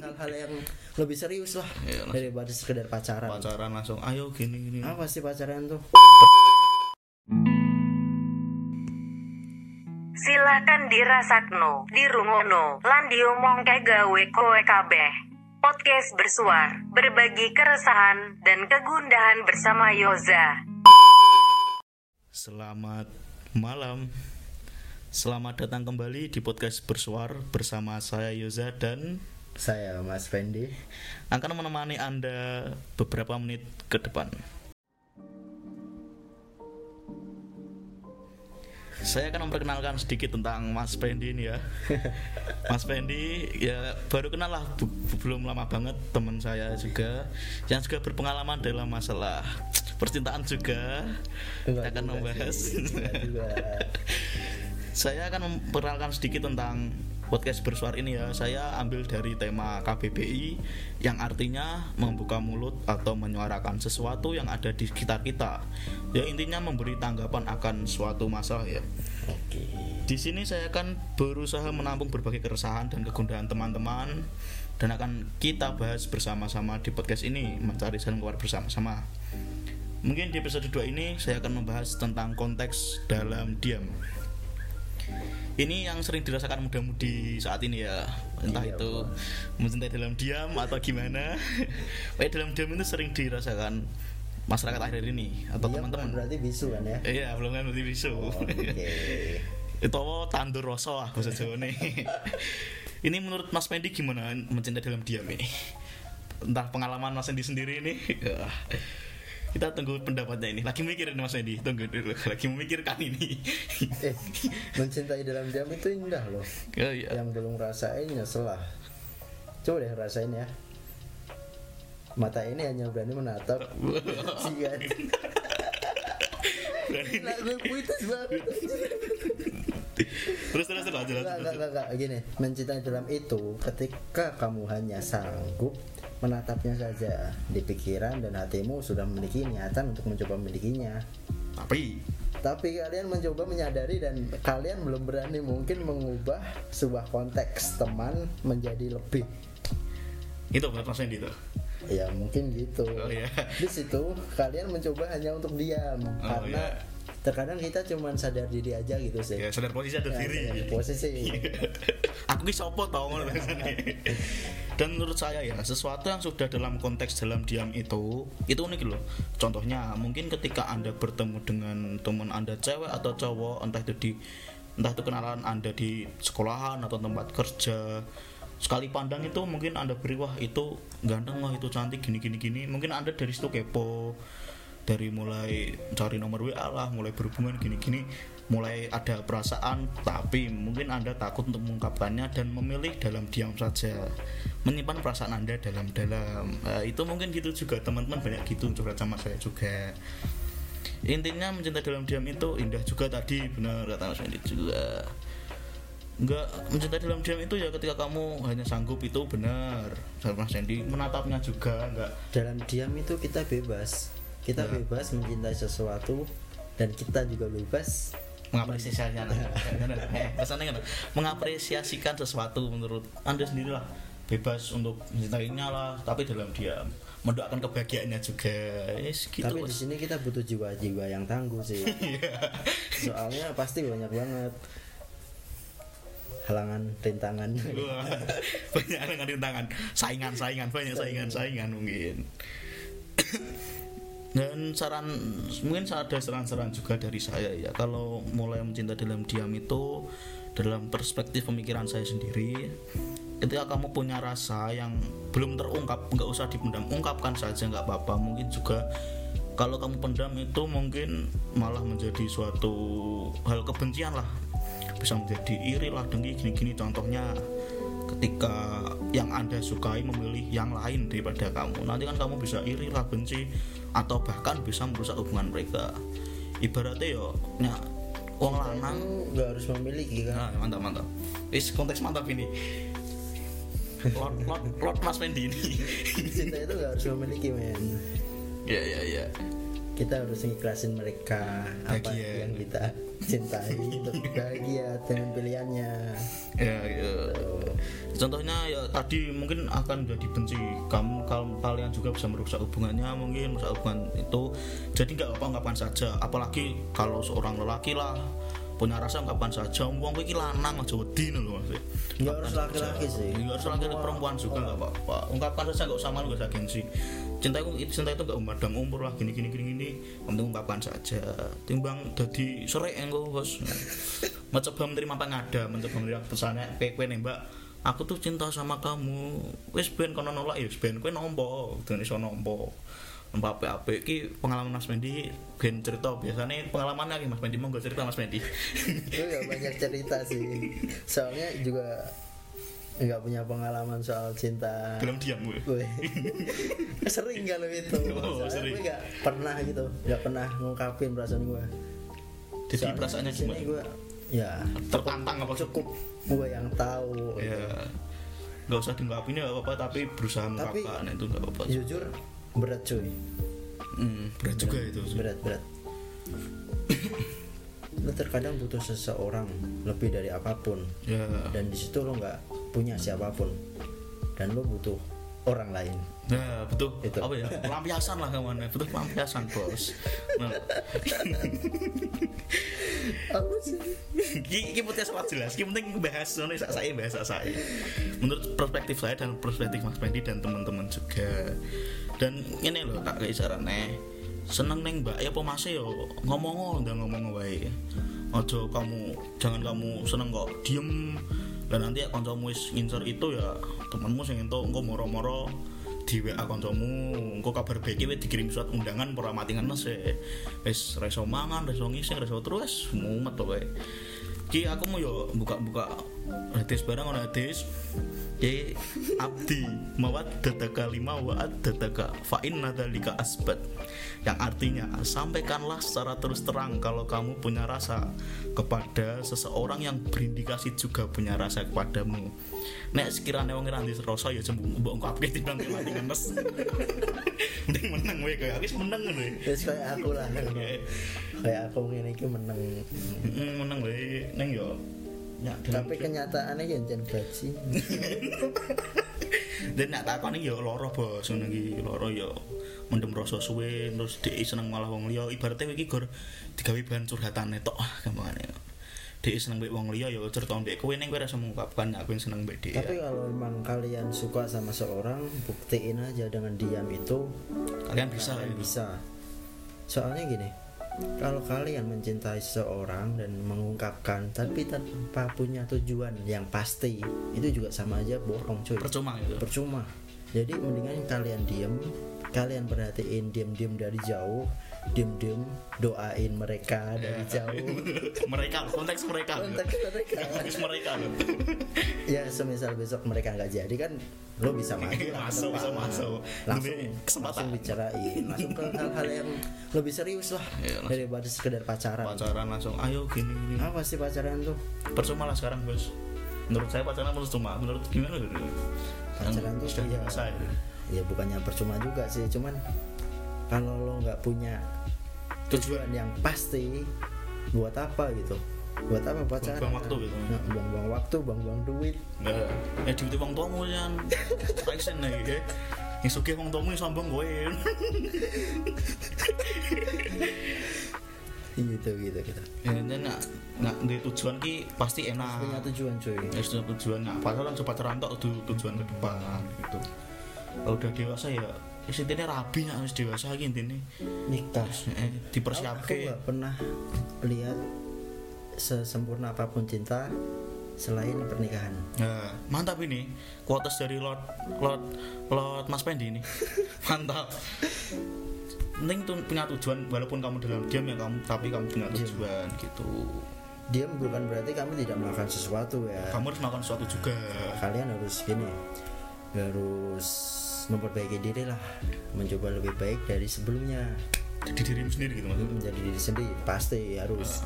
hal-hal yang lebih serius lah Iya, langsung. daripada sekedar pacaran pacaran langsung ayo gini gini apa sih pacaran tuh Silakan dirasakno, dirungono, lan diomongke gawe kowe kabeh. Podcast bersuar, berbagi keresahan dan kegundahan bersama Yoza. Selamat malam. Selamat datang kembali di podcast bersuar bersama saya Yoza dan saya Mas Fendi akan menemani Anda beberapa menit ke depan. Saya akan memperkenalkan sedikit tentang Mas Fendi ini ya. Mas Fendi ya baru kenal lah bu- belum lama banget teman saya juga yang juga berpengalaman dalam masalah percintaan juga. Kita Enggak akan membahas. juga. Saya akan memperkenalkan sedikit tentang podcast bersuara ini ya. Saya ambil dari tema KBBI yang artinya membuka mulut atau menyuarakan sesuatu yang ada di sekitar kita. Ya intinya memberi tanggapan akan suatu masalah ya. oke Di sini saya akan berusaha menampung berbagai keresahan dan kegundahan teman-teman dan akan kita bahas bersama-sama di podcast ini mencari jalan keluar bersama-sama. Mungkin di episode 2 ini saya akan membahas tentang konteks dalam diam. Ini yang sering dirasakan muda-mudi saat ini ya. Entah Iya, itu mencintai dalam diam atau gimana. Kayak dalam diam itu sering dirasakan masyarakat akhir ini atau Dia teman-teman. berarti bisu kan ya Iya, belum kan berarti bisu. oke itu tandur rasa lah bahasa Jawa nih ini menurut Mas Mendi gimana mencintai dalam diam ini entah pengalaman Mas Mendi sendiri ini Wah, kita tunggu pendapatnya ini. Lagi mikir ini Mas Mendi tunggu dulu. Lagi memikirkan ini. Eh mencintai dalam diam itu indah loh. Oh, iya. yang belum rasain nyesel lah. Coba deh rasain ya. Mata ini hanya berani menatap. Sian Gila, gue puitis banget. Terus terus terus enggak. Gini, mencintai dalam itu ketika kamu hanya sanggup menatapnya saja di pikiran dan hatimu sudah memiliki niatan untuk mencoba memilikinya. tapi Tapi kalian mencoba menyadari dan kalian belum berani mungkin mengubah sebuah konteks teman menjadi lebih. itu buat Mas Mendi tuh Ya mungkin gitu. Oh, iya. Di situ kalian mencoba hanya untuk diam Oh, karena iya. Terkadang kita cuman sadar diri aja gitu sih. ya sadar posisi sadar Ya, diri. sadar posisi. aku ki sopo tau dan menurut saya ya sesuatu yang sudah dalam konteks dalam diam itu itu unik loh contohnya mungkin ketika anda bertemu dengan teman anda cewek atau cowok entah itu di entah itu kenalan anda di sekolahan atau tempat kerja sekali pandang itu mungkin anda beri wah itu ganteng wah itu cantik gini gini gini. Mungkin anda dari situ kepo dari mulai cari nomor WA lah mulai berhubungan gini-gini mulai ada perasaan tapi mungkin anda takut untuk mengungkapkannya dan memilih dalam diam saja menyimpan perasaan anda dalam-dalam. Eh, itu mungkin gitu juga teman-teman banyak gitu curhat sama saya juga. Intinya mencintai dalam diam itu indah juga tadi benar kata Mas juga. Enggak mencintai dalam diam itu ya ketika kamu hanya sanggup itu benar Mas Wendy menatapnya juga enggak. Dalam diam itu kita bebas kita Ya. bebas mencintai sesuatu dan kita juga bebas mengapresiasikan eh, pesannya kan mengapresiasikan sesuatu menurut anda sendiri lah. Bebas untuk mencintainya lah tapi dalam diam mendoakan kebahagiaannya juga. Yes, gitu tapi di sini kita butuh jiwa-jiwa yang tangguh sih. Iya. soalnya pasti banyak banget halangan rintangan. Banyak dengan rintangan. Saingan saingan banyak saingan saingan mungkin dan saran mungkin ada saran-saran juga dari saya ya. Kalau mulai mencinta dalam diam itu dalam perspektif pemikiran saya sendiri ketika kamu punya rasa yang belum terungkap nggak usah dipendam ungkapkan saja nggak apa-apa. Mungkin juga kalau kamu pendam itu mungkin malah menjadi suatu hal kebencian lah. Bisa menjadi iri lah dengki gini-gini. Contohnya ketika yang anda sukai memilih yang lain daripada kamu. Nanti kan kamu bisa iri lah benci atau bahkan bisa merusak hubungan mereka. Ibaratnya yo nya wong lanang nggak harus memiliki kan? Nah, mantap mantap. Is konteks mantap ini. Lord, Lord, Lord Mas Mendy ini. Cinta itu nggak harus memiliki men. Ya ya ya kita harus ngiklasin mereka apa Bahagia. yang kita cintai untuk bahagia dengan pilihannya ya, ya. contohnya ya tadi mungkin akan jadi benci kamu kalau kalian juga bisa merusak hubungannya mungkin merusak hubungan itu jadi nggak apa kapan saja apalagi kalau seorang lelaki lah punya rasa kapan saja wong iki lanang aja wedi lho Mas. Nggak harus laki-laki sih. Nggak harus laki perempuan juga nggak apa-apa. Ungkapkan saja nggak usah malu nggak usah gengsi. Cinta itu cinta itu nggak memandang umur lah gini gini gini gini. Penting ungkapkan saja. Timbang jadi sore engko bos mencoba menerima pengada mencoba menerima pesannya kue nembak aku tuh cinta sama kamu. Wes ben kono nolak ya ben. Kue nompo dan iso nompo nompo apa apa ki pengalaman Mas Mendi ben cerita. Biasanya pengalaman lagi Mas Mendi. Mau cerita Mas Mendi. Nggak banyak cerita sih. Soalnya juga nggak punya pengalaman soal cinta. Belum diam gue gue sering kalau itu. Oh, Soalnya sering. gue nggak pernah gitu. Nggak pernah ngungkapin perasaan gue jadi Soalnya perasaannya cuma gue ya tertantang apa cukup. Gue yang tahu. Ya nggak usah diungkapin ya apa-apa. Tapi berusaha mengungkapkan itu nggak apa-apa. jujur berat cuy. Hmm, berat juga itu. Berat berat. Lo terkadang butuh seseorang lebih dari apa pun. Ya. Dan di situ lo nggak punya siapa pun. Dan lo butuh orang lain. Nah betul. Itu. apa ya? Pelampiasan lah kawan betul pelampiasan bos. Nah, apa sih? Ki putih sangat jelas. Ki penting bahas sak saya bahas saya. Menurut perspektif saya dan perspektif Mas Pendi dan teman-teman juga. Dan ini loh tak kayak carane. Seneng neng mbak ya apa mas yo ngomong udah ngomong wae. Ojo kamu jangan kamu seneng kok diem dan nanti kancamu wis ngincer itu ya temanmu sing entuk engko moro-moro di WA kancamu engko kabar baik wis dikirim surat undangan ora mati ngenes e. wis reso mangan reso ngising reso terus mumet pokoke Ki aku mau yo buka-buka hadis barang ora hadis Ki abdi mawat dataka lima wa dataka fa inna dzalika asbat. Yang artinya sampaikanlah secara terus terang kalau kamu punya rasa kepada seseorang yang berindikasi juga punya rasa kepadamu. Nek sekiranya wong ngira rasa ya jembu mbok ungkapke timbang mati ngenes mending menang wae kayak wis menang ngono ya. terus kayak aku lah. Kayak aku ngene iki meneng. Mm, menang wae neng yo. Ya, tapi kenyataannya ya jen baji dan nak takoni yo loro bos. Ngono iki loro yo. Mendem rasa suwe terus dhek seneng malah wong liya. Ibaratnya iki gor digawe bahan curhatane tok gampangane dhek seneng mbek wong liya yo cerita mbek kowe. Ning kowe rasa mengungkapkan aku yang seneng mbek dhek tapi kalau memang kalian suka sama seorang buktiin aja dengan diam itu kalian bisa kalian gitu. bisa. Soalnya gini kalau kalian mencintai seseorang dan mengungkapkan tapi tanpa punya tujuan yang pasti itu juga sama aja bohong cuy. Percuma gitu. Percuma. Jadi mendingan kalian diem kalian perhatiin diem-diem dari jauh diem-diem doain mereka dari jauh. Mereka konteks mereka. Konteks mereka. Konteks mereka. Ya semisal besok mereka nggak jadi kan lo bisa maju Masuk, bisa masuk. langsung kesempatan. langsung bicarain langsung ke hal-hal yang lebih serius lah Iya, langsung. daripada sekedar pacaran. Pacaran langsung ayo gini gini. Apa sih pacaran tuh? Percuma lah sekarang bos. Menurut saya pacaran percuma. Menurut gimana? Pacaran tuh sudah iya. biasa ya. ya bukannya percuma juga sih cuman kalau lo nggak punya tujuan yang pasti buat apa gitu buat apa pacaran Buang-buang waktu gitu. Nah, buang-buang waktu buang-buang duit Nah, ya duit wong tuamu yang Raisen lagi ya. Yang sugih wong tuamu yang sombong kowe. gitu gitu gitu Ya dan nak nak di tujuan ki pasti enak. punya tujuan cuy Ya sudah tujuan nak pacaran coba pacaran tok tu- tujuan ke depan gitu. Kalau udah dewasa ya ya intinya rabi nak harus dewasa lagi intinya. Nikah eh, aku dipersiapke nggak pernah lihat sesempurna apa pun cinta selain pernikahan. Nah, mantap ini. Kuotas dari Lord Lord Lord Mas Pendi ini. Mantap. Penting tuh punya tujuan walaupun kamu dalam diam ya kamu tapi kamu punya tujuan gitu. Diam bukan berarti kami tidak melakukan sesuatu ya. Kamu harus melakukan sesuatu juga. Kalian harus gini harus memperbaiki diri lah. Mencoba lebih baik dari sebelumnya. Di dirimu sendiri gitu maksudnya? Menjadi diri sendiri pasti harus.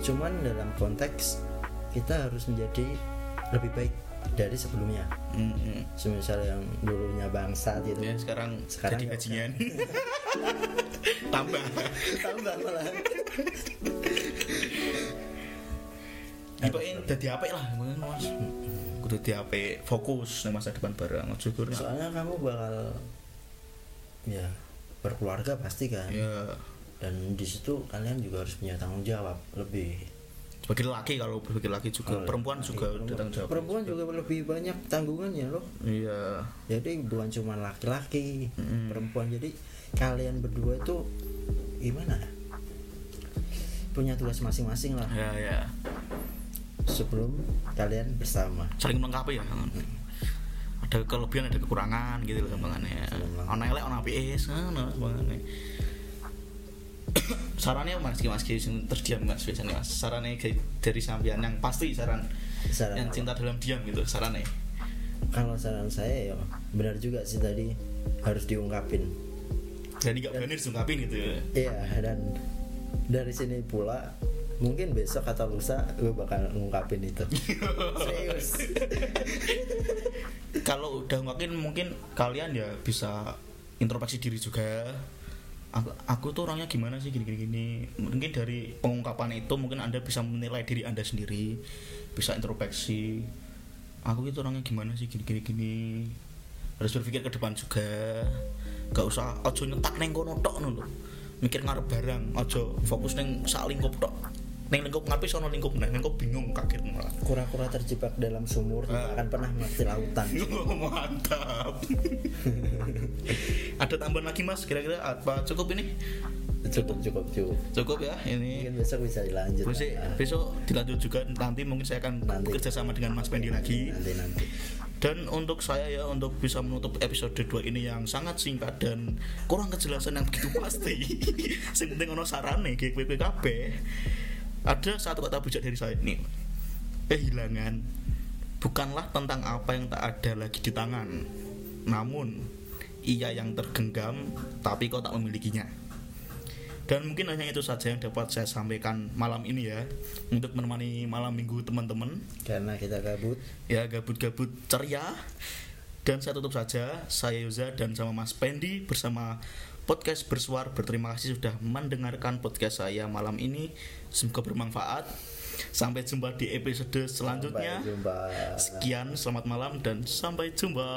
Cuman dalam konteks kita harus menjadi lebih baik dari sebelumnya. Mm, mm. semisal yang dulunya bangsat gitu. Ya sekarang, Sekarang jadi bajingan. tambah. Tambah malah. Dipain dadi apik lah Mas. Kudu diapik fokus ning masa depan bareng. Syukur. soalnya kamu bakal ya berkeluarga pasti kan Ya dan di situ kalian juga harus punya tanggung jawab lebih sebagai laki kalau sebagai laki juga Kalau perempuan laki, juga perempuan. tanggung jawab. perempuan juga lebih banyak tanggungannya loh Iya. jadi bukan cuma laki-laki Mm. perempuan jadi kalian berdua itu gimana punya tugas masing-masing lah Ya ya. Sebelum kalian bersama. Saling melengkapi ya. Ada kelebihan ada kekurangan gitu loh gampangannya. Ono elek ono apike ngono gampangannya. sarannya mas? Ki mas Ki terdiam mas biasanya mas. Sarannya dari sampean yang pasti saran Saran yang cinta dalam diam gitu sarannya. Kalau saran saya ya benar juga sih tadi harus diungkapin. Jadi gak berani disungkapin gitu ya. Iya dan dari sini pula mungkin besok atau lusa gue bakal ngungkapin itu. Serius. Kalau udah makin mungkin kalian ya bisa introspeksi diri juga. Aku, aku tuh orangnya gimana sih? Gini gini gini. Mungkin dari pengungkapan itu mungkin anda bisa menilai diri anda sendiri. Bisa introspeksi. Aku itu orangnya gimana sih? Gini gini gini. Harus berpikir ke depan juga. Gak usah ojo nyetak neng kono tok mikir ngarep barang ojo fokus neng sak lingkup tok neng lingkup ngapain sono lingkup nah lingkup bingung kaget malah. Kura-kura terjebak dalam sumur tidak Ah. akan pernah mengerti lautan. Mantap. Ada tambahan lagi mas? Kira-kira apa? Cukup ini? Cukup cukup cukup. Cukup ya ini. Mungkin besok bisa dilanjut besok, lah. besok dilanjut juga. Nanti mungkin saya akan Nanti. bekerja sama dengan Mas Pendi lagi. Nanti nanti. Dan untuk saya ya untuk bisa menutup episode 2 ini yang sangat singkat dan kurang kejelasan yang begitu pasti. Yang penting ono sarane GPPKB ada satu kata bijak dari saya. Ini kehilangan. Bukanlah tentang apa yang tak ada lagi di tangan. Namun ia yang tergenggam tapi kau tak memilikinya. Dan mungkin hanya itu saja yang dapat saya sampaikan malam ini ya. Untuk menemani malam minggu teman-teman. Karena kita gabut. Ya gabut-gabut ceria. Dan saya tutup saja. Saya Yoza dan sama Mas Pendi bersama podcast bersuar berterima kasih sudah mendengarkan podcast saya malam ini. Semoga bermanfaat. Sampai jumpa di episode selanjutnya. Sampai jumpa. Sekian selamat malam dan sampai jumpa